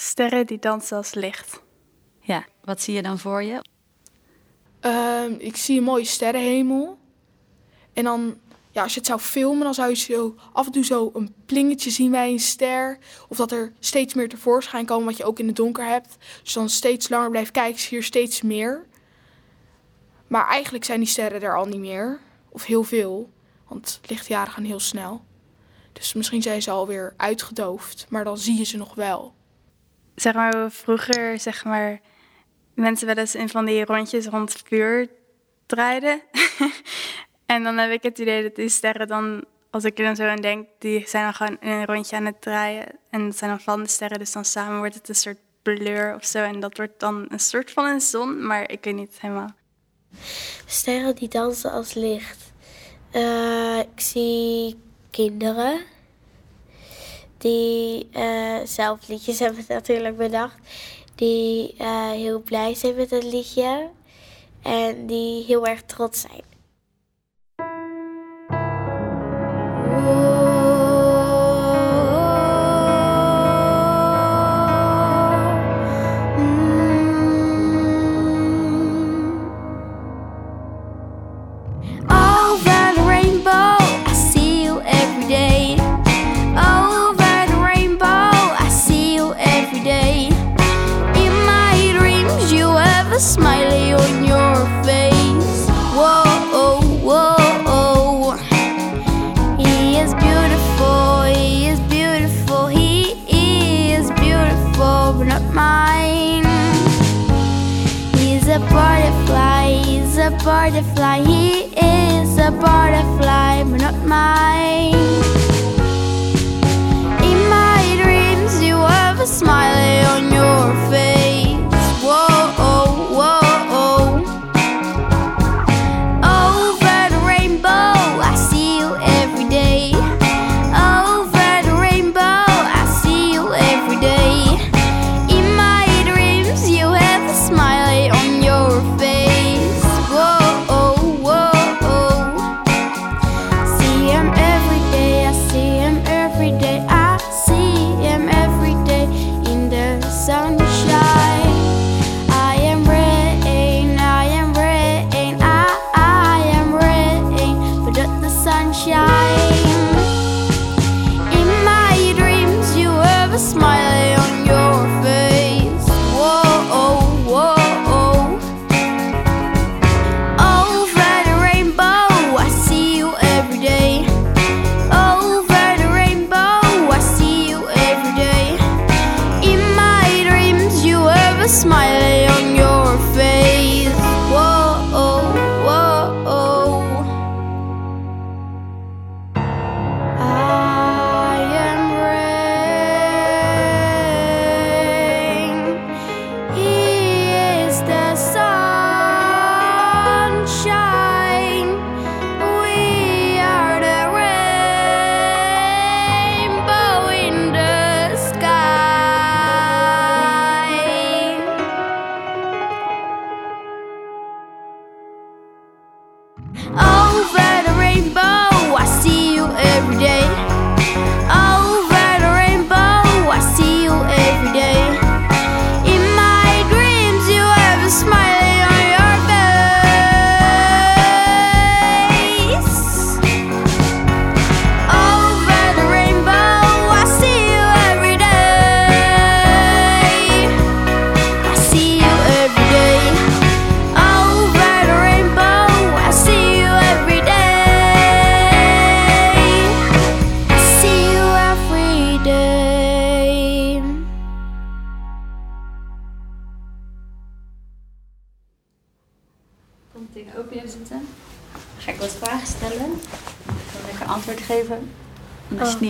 Sterren die dansen als licht. Ja, wat zie je dan voor je? Ehm, ik zie een mooie sterrenhemel. En dan, ja, als je het zou filmen, dan zou je zo af en toe zo een plingetje zien bij een ster. Of dat er steeds meer tevoorschijn komen, wat je ook in het donker hebt. Dus dan steeds langer blijft kijken, zie je er steeds meer. Maar eigenlijk zijn die sterren er al niet meer. Of heel veel. Want lichtjaren gaan heel snel. Dus misschien zijn ze alweer uitgedoofd. Maar dan zie je ze nog wel. Zeg maar, vroeger, zeg maar, mensen wel eens in van die rondjes rond het vuur draaiden. en dan heb ik het idee dat die sterren dan, als ik er dan zo aan denk, die zijn dan gewoon in een rondje aan het draaien. En dat zijn dan de sterren, dus dan samen wordt het een soort blur of zo. En dat wordt dan een soort van een zon, maar ik weet niet helemaal. Sterren die dansen als licht. Eh, ik zie kinderen die eh, zelf liedjes hebben natuurlijk bedacht. Die eh, heel blij zijn met het liedje en die heel erg trots zijn. Butterfly, he is a butterfly, but not mine.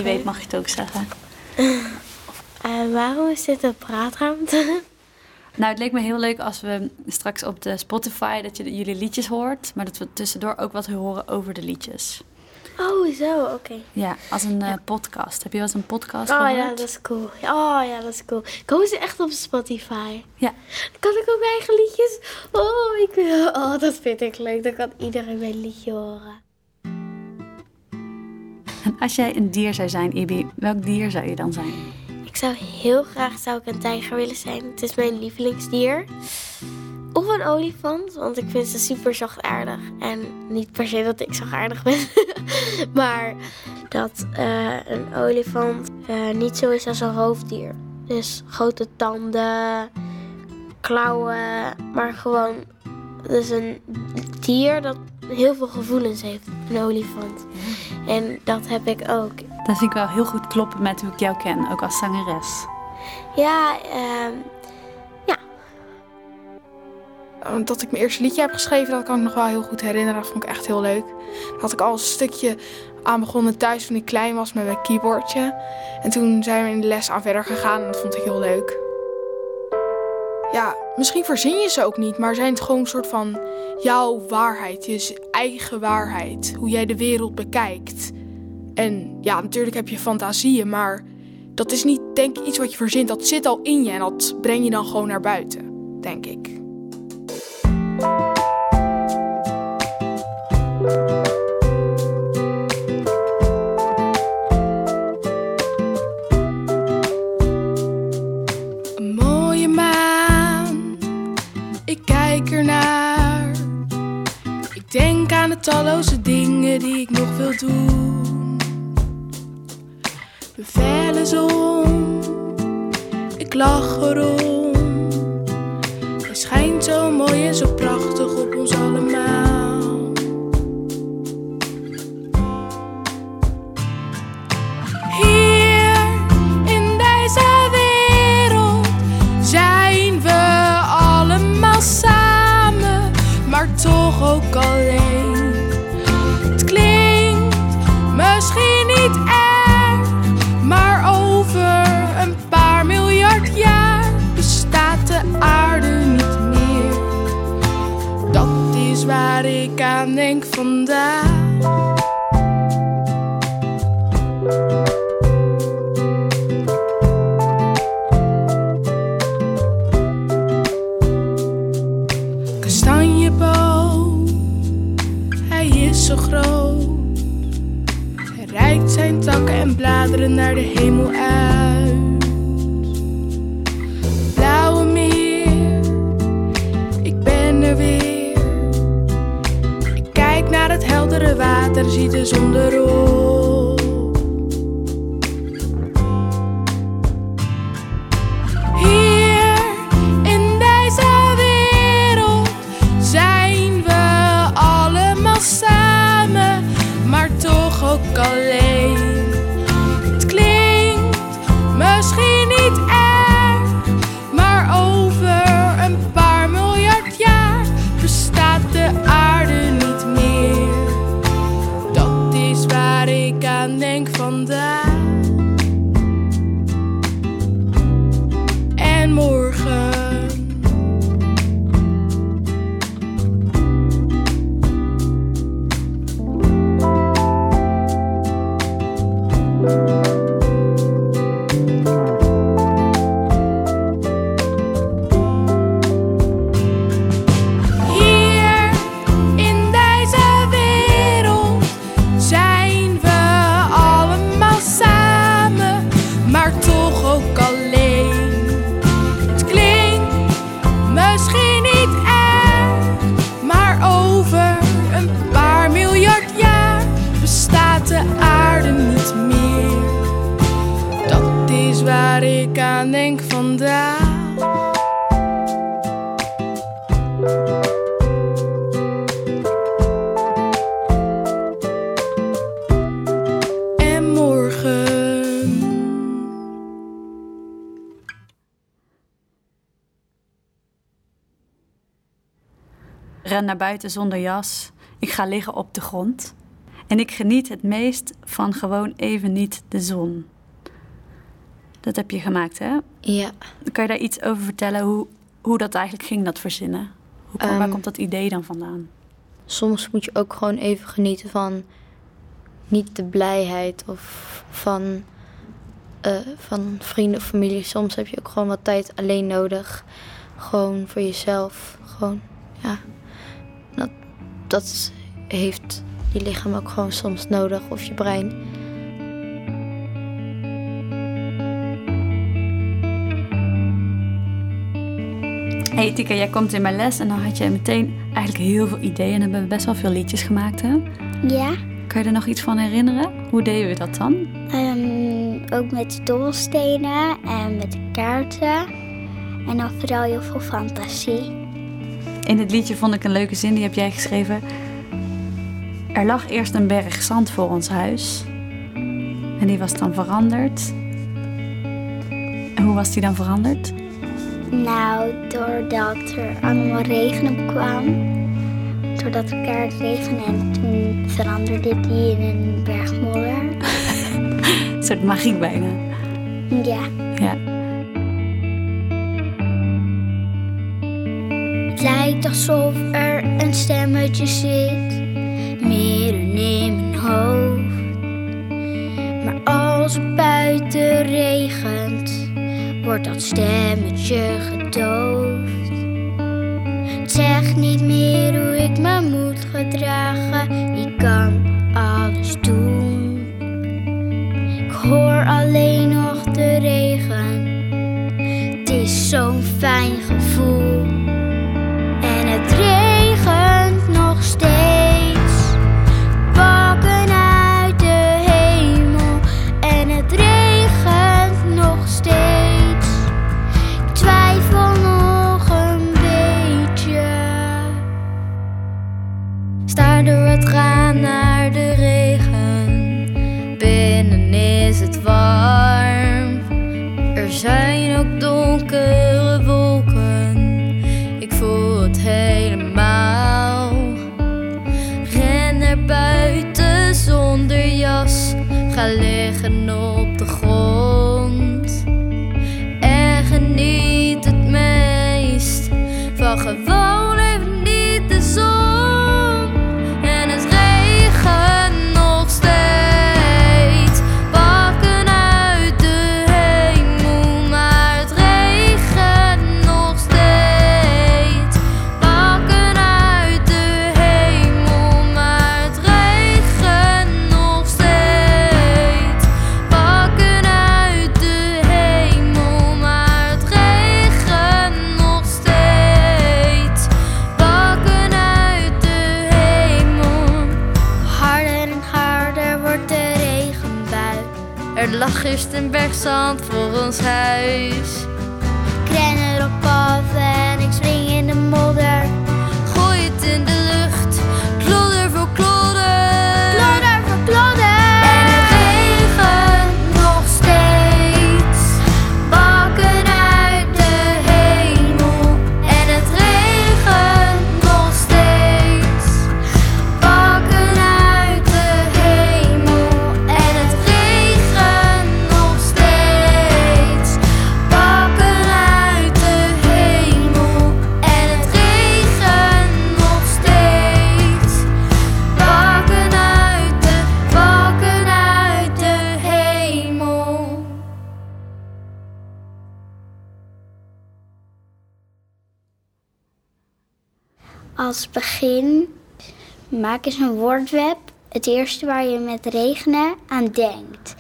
Niet weet, mag je het ook zeggen. Eh, waarom is dit een praatruimte? Nou, het leek me heel leuk als we straks op de Spotify dat je de- jullie liedjes hoort, maar dat we tussendoor ook wat horen over de liedjes. Oh, zo, oké. Ja, als een eh, podcast. Heb je wel eens een podcast Oh gehoord? ja, dat is cool. Oh ja, dat is cool. Komen ze echt op Spotify? Ja. Kan ik ook mijn eigen liedjes? Oh, ik, oh, dat vind ik leuk. Dan kan iedereen mijn liedje horen. En als jij een dier zou zijn, Ibi, welk dier zou je dan zijn? Ik zou heel graag zou ik een tijger willen zijn. Het is mijn lievelingsdier. Of een olifant, want ik vind ze super zachtaardig. En niet per se dat ik zachtaardig ben. maar dat eh, een olifant eh, niet zo is als een roofdier. Dus grote tanden, klauwen, maar gewoon... Dus een dier dat heel veel gevoelens heeft, een olifant. En dat heb ik ook. Dat vind ik wel heel goed kloppen met hoe ik jou ken, ook als zangeres. Ja, ehm, Oh, Dat ik mijn eerste liedje heb geschreven, dat kan ik nog wel heel goed herinneren. Dat vond ik echt heel leuk. Daar had ik al een stukje aan begonnen thuis toen ik klein was met mijn keyboardje. En toen zijn we in de les aan verder gegaan en dat vond ik heel leuk. Ja, misschien verzin je ze ook niet, maar zijn het gewoon een soort van jouw waarheid, je eigen waarheid. Hoe jij de wereld bekijkt. En ja, natuurlijk heb je fantasieën, maar dat is niet denk ik iets wat je verzint. Dat zit al in je en dat breng je dan gewoon naar buiten, denk ik. Talloze dingen die ik nog wil doen. De felle zon, ik lach erom. Hij schijnt zo mooi en zo aan denk vandaag. Toch de aarde niet meer. Dat is waar ik aan denk vandaag. En morgen. Ren naar buiten zonder jas. Ik ga liggen op de grond. En ik geniet het meest van gewoon even niet de zon. Dat heb je gemaakt, hè? Ja, Kan je daar iets over vertellen hoe, hoe dat eigenlijk ging, dat verzinnen? Hoe, waar Ehm, komt dat idee dan vandaan? soms moet je ook gewoon even genieten van niet de blijheid of van, eh, van vrienden of familie. Soms heb je ook gewoon wat tijd alleen nodig. Gewoon voor jezelf. Gewoon, ja. Dat, dat heeft je lichaam ook gewoon soms nodig of je brein. Hey Tika, jij komt in mijn les en dan had jij meteen eigenlijk heel veel ideeën en hebben we best wel veel liedjes gemaakt, hè? Ja. Kan je er nog iets van herinneren? Hoe deden we dat dan? Um, ook met dobbelstenen en met kaarten. En dan vooral heel veel fantasie. In het liedje vond ik een leuke zin, die heb jij geschreven. Er lag eerst een berg zand voor ons huis. En die was dan veranderd. En hoe was die dan veranderd? Nou, doordat er allemaal regen op kwam. Doordat het keihard regende en toen veranderde die in een berg modder. Een soort magie bijna. Ja. Ja. Het lijkt alsof er een stemmetje zit regent, wordt dat stemmetje gedoofd. Zegt niet meer hoe ik me moet gedragen, ik kan alles doen. Ik hoor alleen nog de regen, het is zo'n fijn liggen op maak eens een woordweb. Het eerste waar je met regenen aan denkt.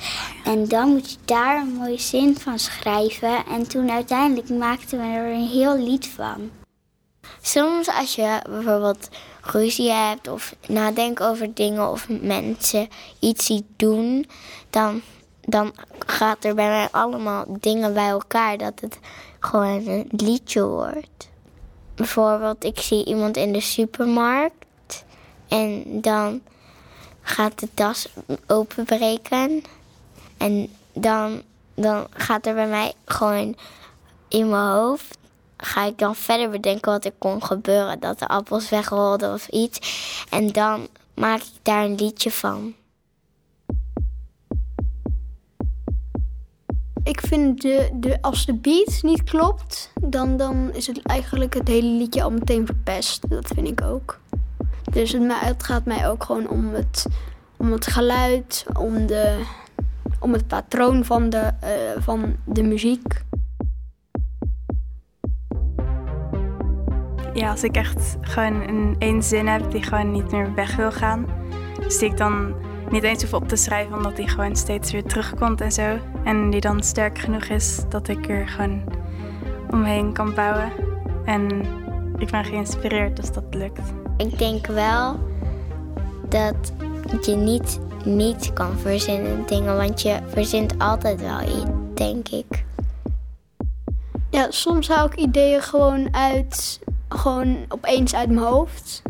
En dan moet je daar een mooie zin van schrijven. En toen uiteindelijk maakten we er een heel lied van. Soms als je bijvoorbeeld ruzie hebt of nadenkt over dingen of mensen iets ziet doen, dan, dan gaat er bij mij allemaal dingen bij elkaar dat het gewoon een liedje wordt. Bijvoorbeeld, ik zie iemand in de supermarkt en dan gaat de tas openbreken. En dan, dan gaat er bij mij gewoon in mijn hoofd ga ik dan verder bedenken wat er kon gebeuren. Dat de appels wegrolden of iets. En dan maak ik daar een liedje van. Ik vind de, de, als de beat niet klopt, dan, dan is het eigenlijk het hele liedje al meteen verpest. Dat vind ik ook. Dus het, het gaat mij ook gewoon om het, om het geluid, om, de, om het patroon van de, eh, van de muziek. Ja, als ik echt gewoon een één zin heb die gewoon niet meer weg wil gaan. Dus die ik dan niet eens hoef op te schrijven, omdat die gewoon steeds weer terugkomt en zo. En die dan sterk genoeg is dat ik er gewoon omheen kan bouwen. En ik ben geïnspireerd als dat lukt. Ik denk wel dat je niet niet kan verzinnen dingen, want je verzint altijd wel iets, denk ik. Ja, soms haal ik ideeën gewoon uit, gewoon opeens uit mijn hoofd.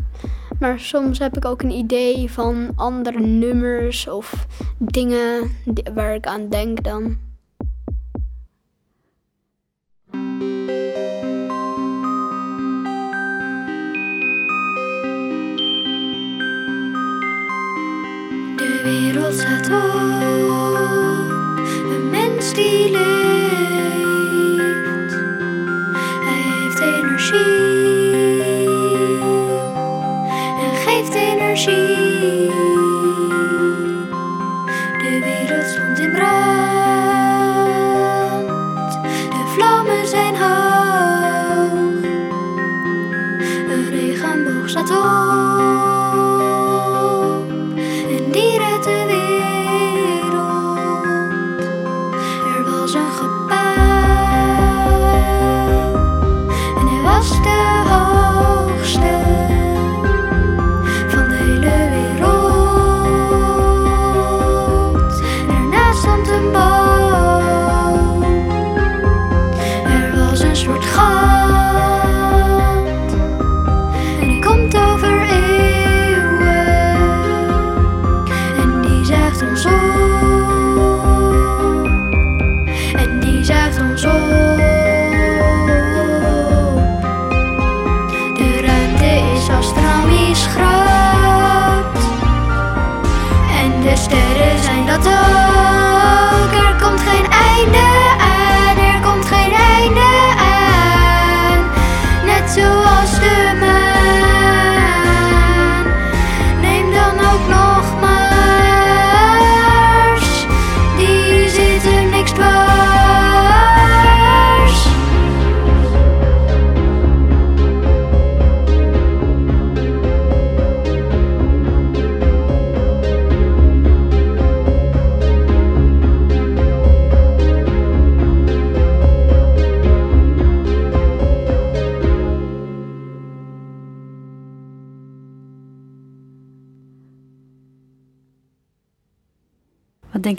Maar soms heb ik ook een idee van andere nummers of dingen waar ik aan denk dan. De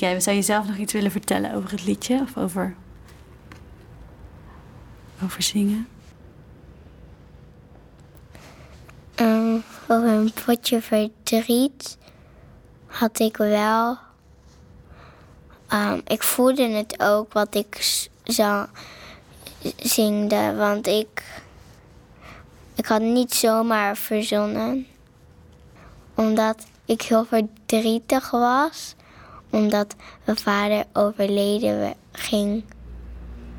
denk jij? Zou je zelf nog iets willen vertellen over het liedje? Of over, over zingen? Ehm, over een potje verdriet had ik wel. Ehm, ik voelde het ook wat ik zou zingde, want ik, ik had niet zomaar verzonnen. Omdat ik heel verdrietig was, omdat mijn vader overleden ging.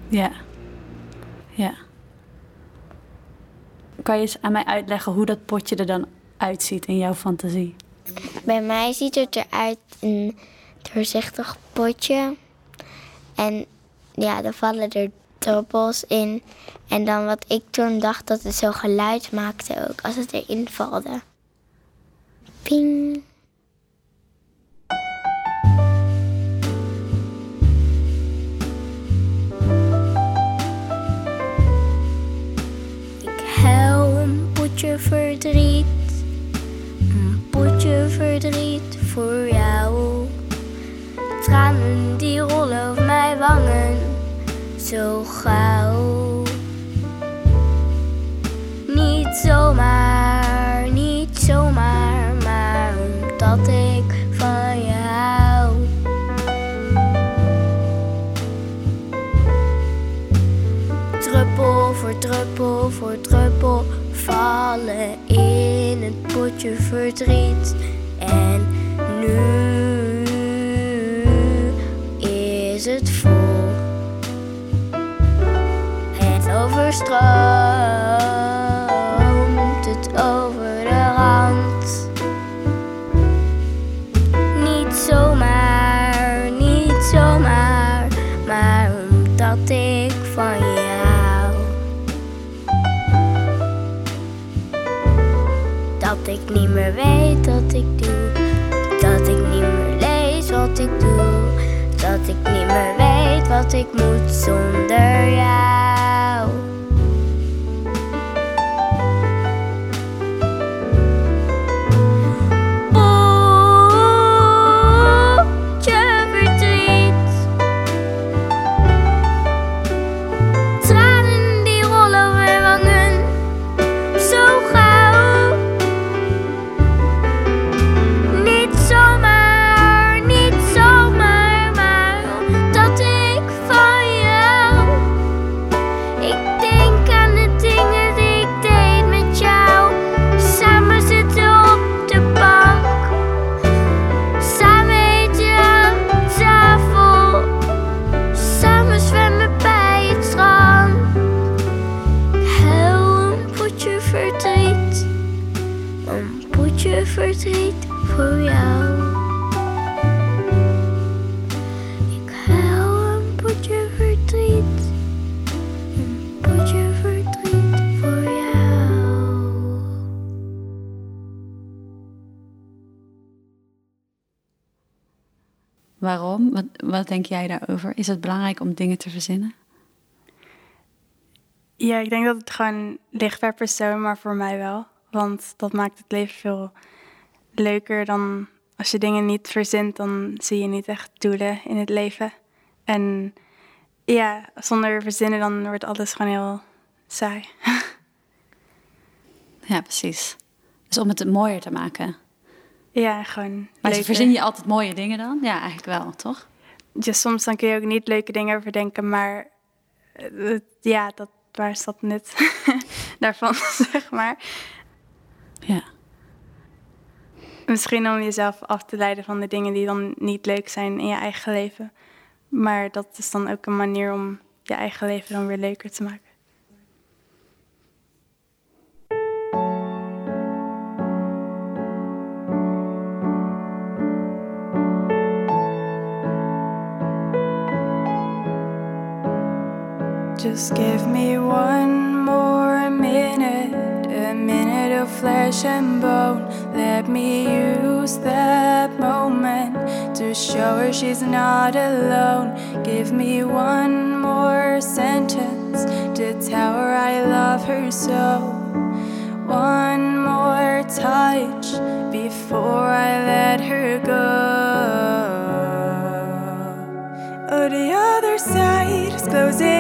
Ja. Ja. Kan je eens aan mij uitleggen hoe dat potje er dan uitziet in jouw fantasie? Bij mij ziet het eruit een doorzichtig potje. En ja, er vallen er druppels in. En dan wat ik toen dacht dat het zo geluid maakte ook als het erin valde. Ping. Verdriet. Een potje verdriet voor jou. Tranen die rollen over mijn wangen, zo gauw. Niet zomaar, vallen in het potje verdriet. En nu is het vol. Het overstroomt ik niet meer weet wat ik doe. Dat ik niet meer lees wat ik doe. Dat ik niet meer weet wat ik moet zonder jou. Wat, denk jij daarover? Is het belangrijk om dingen te verzinnen? Ja, ik denk dat het gewoon ligt per persoon, maar voor mij wel. Want dat maakt het leven veel leuker dan als je dingen niet verzint, dan zie je niet echt doelen in het leven. En ja, zonder verzinnen dan wordt alles gewoon heel saai. Ja, precies. Dus om het mooier te maken. ja, gewoon Maar leuker. verzin je altijd mooie dingen dan? Ja, eigenlijk wel, toch? Ja, soms dan kun je ook niet leuke dingen over denken, maar eh, ja, dat, waar is dat nut daarvan, zeg maar. Ja. Misschien om jezelf af te leiden van de dingen die dan niet leuk zijn in je eigen leven. Maar dat is dan ook een manier om je eigen leven dan weer leuker te maken. Just give me one more minute, a minute of flesh and bone. Let me use that moment to show her she's not alone. Give me one more sentence to tell her I love her so. One more touch before I let her go. Oh, the other side is closing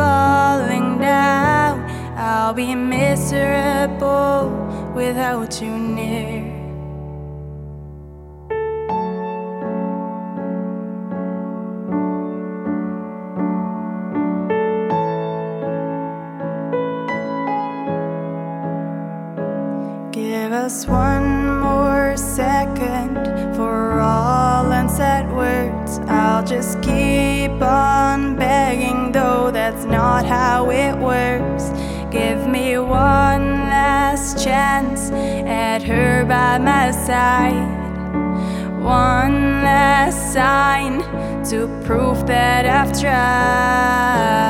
falling down. I'll be miserable without you near. Give us one more second for all unsaid words. I'll just keep on that's not how it works. Give me one last chance at her by my side. One last sign to prove that I've tried.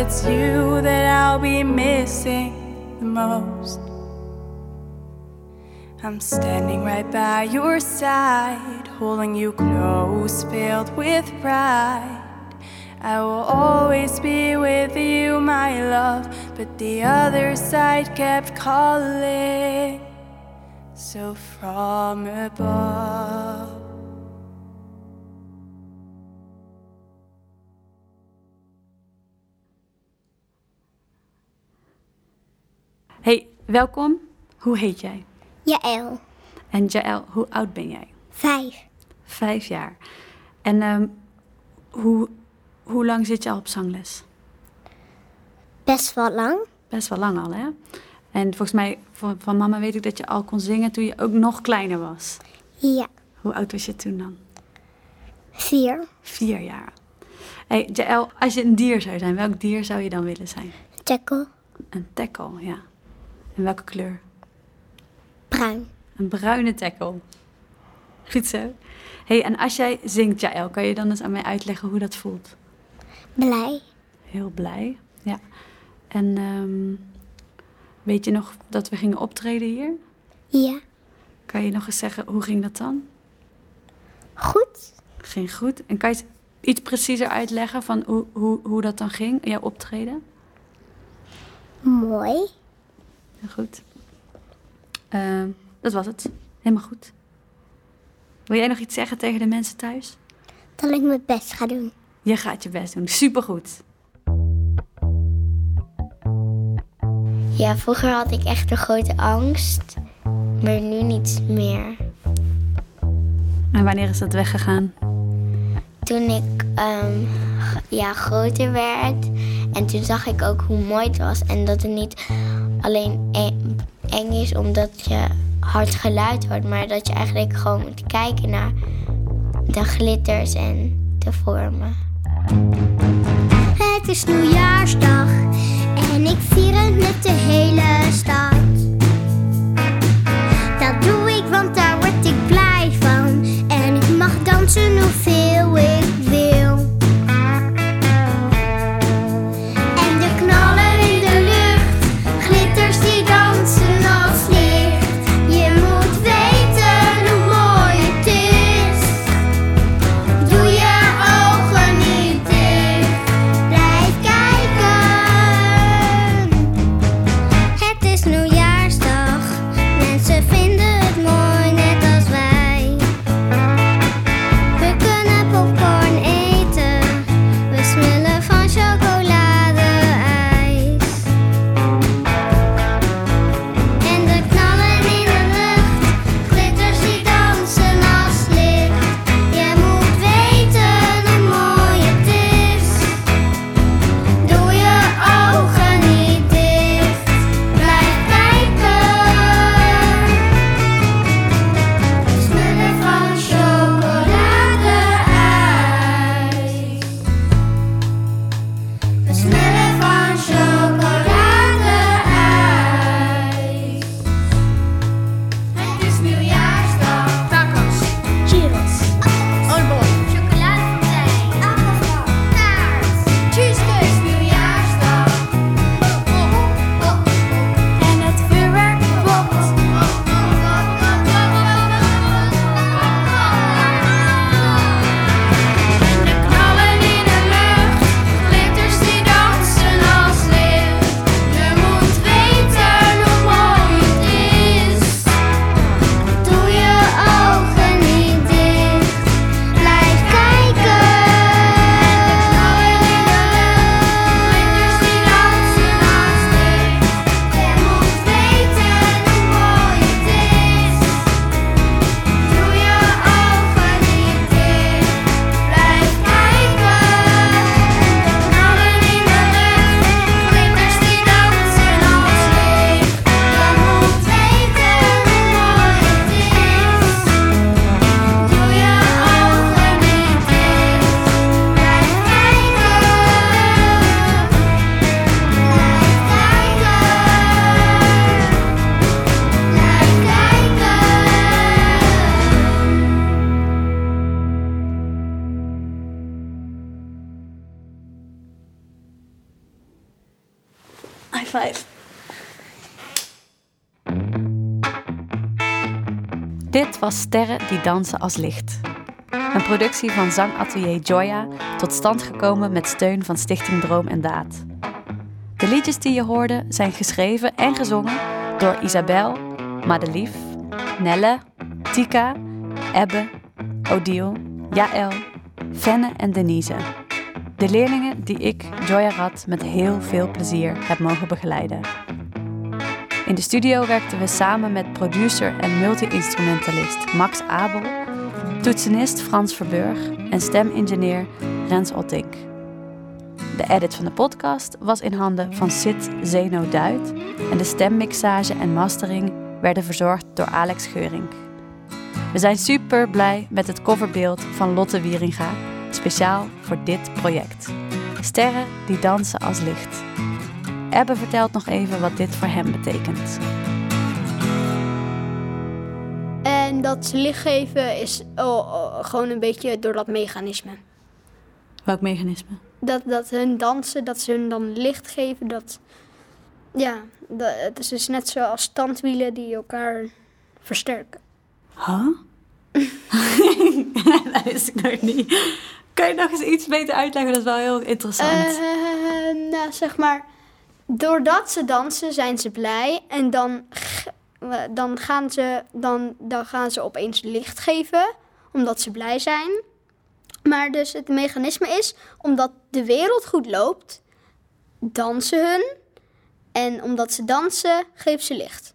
It's you that I'll be missing the most. I'm standing right by your side, holding you close, filled with pride. I will always be with you, my love. But the other side kept calling, so from above. Hey, welkom. Hoe heet jij? Jaël, En Jaël, hoe oud ben jij? vijf. Vijf jaar. En ehm, hoe, hoe lang zit je al op zangles? Best wel lang. Best wel lang al, hè? En volgens mij, van, van mama weet ik dat je al kon zingen toen je ook nog kleiner was. Ja, Hoe oud was je toen dan? vier. Vier jaar. Hey, Jaël, als je een dier zou zijn, welk dier zou je dan willen zijn? Tackle, Een tekkel, ja. En welke kleur? bruin. Een bruine tackle. Goed zo. hey, en als jij zingt, Jaël, kan je dan eens aan mij uitleggen hoe dat voelt? Blij. Heel blij, ja. En ehm, weet je nog dat we gingen optreden hier? Ja. Kan je nog eens zeggen, hoe ging dat dan? Goed. Ging goed. En kan je iets preciezer uitleggen van hoe, hoe, hoe dat dan ging, jouw optreden? Mooi. Heel goed. Ehm, dat was het. Helemaal goed. Wil jij nog iets zeggen tegen de mensen thuis? Dat ik mijn best ga doen. Je gaat je best doen. Supergoed. Ja, vroeger had ik echt een grote angst. Maar nu niet meer. En wanneer is dat weggegaan? Toen ik ehm, ja, groter werd. En toen zag ik ook hoe mooi het was. En dat het niet alleen eng, eng is omdat je hard geluid hoort. Maar dat je eigenlijk gewoon moet kijken naar de glitters en de vormen. Het is nieuwjaarsdag en ik vier het met de hele stad. Dat doe ik, want daar word ik blij van. En ik mag dansen hoeveel Dit was Sterren die dansen als licht. Een productie van zangatelier Joya, tot stand gekomen met steun van Stichting Droom en Daad. De liedjes die je hoorde zijn geschreven en gezongen door Isabel, Madelief, Nelle, Tika, Ebbe, Odile, Jaël, Fenne en Denise. De leerlingen die ik, Joya Rad, met heel veel plezier heb mogen begeleiden. In de studio werkten we samen met producer en multi-instrumentalist Max Abel, toetsenist Frans Verburg en stemingenieur Rens Ottink. De edit van de podcast was in handen van Sid Zeno Duit en de stemmixage en mastering werden verzorgd door Alex Geurink. We zijn super blij met het coverbeeld van Lotte Wieringa, speciaal voor dit project. Sterren die dansen als licht. Ebbe vertelt nog even wat dit voor hem betekent. dat ze licht geven is oh, oh, gewoon een beetje door dat mechanisme. Welk mechanisme? Dat, dat hun dansen, dat ze hun dan licht geven, dat... Ja, dat, het is dus net zoals standwielen die elkaar versterken. Huh? dat wist ik nog niet. Kan je nog eens iets beter uitleggen? Dat is wel heel interessant. Eh, nou, zeg maar, doordat ze dansen zijn ze blij en dan, dan, gaan, ze, dan, dan gaan ze opeens licht geven, omdat ze blij zijn. Maar dus het mechanisme is, omdat de wereld goed loopt, dansen hun. En omdat ze dansen, geven ze licht.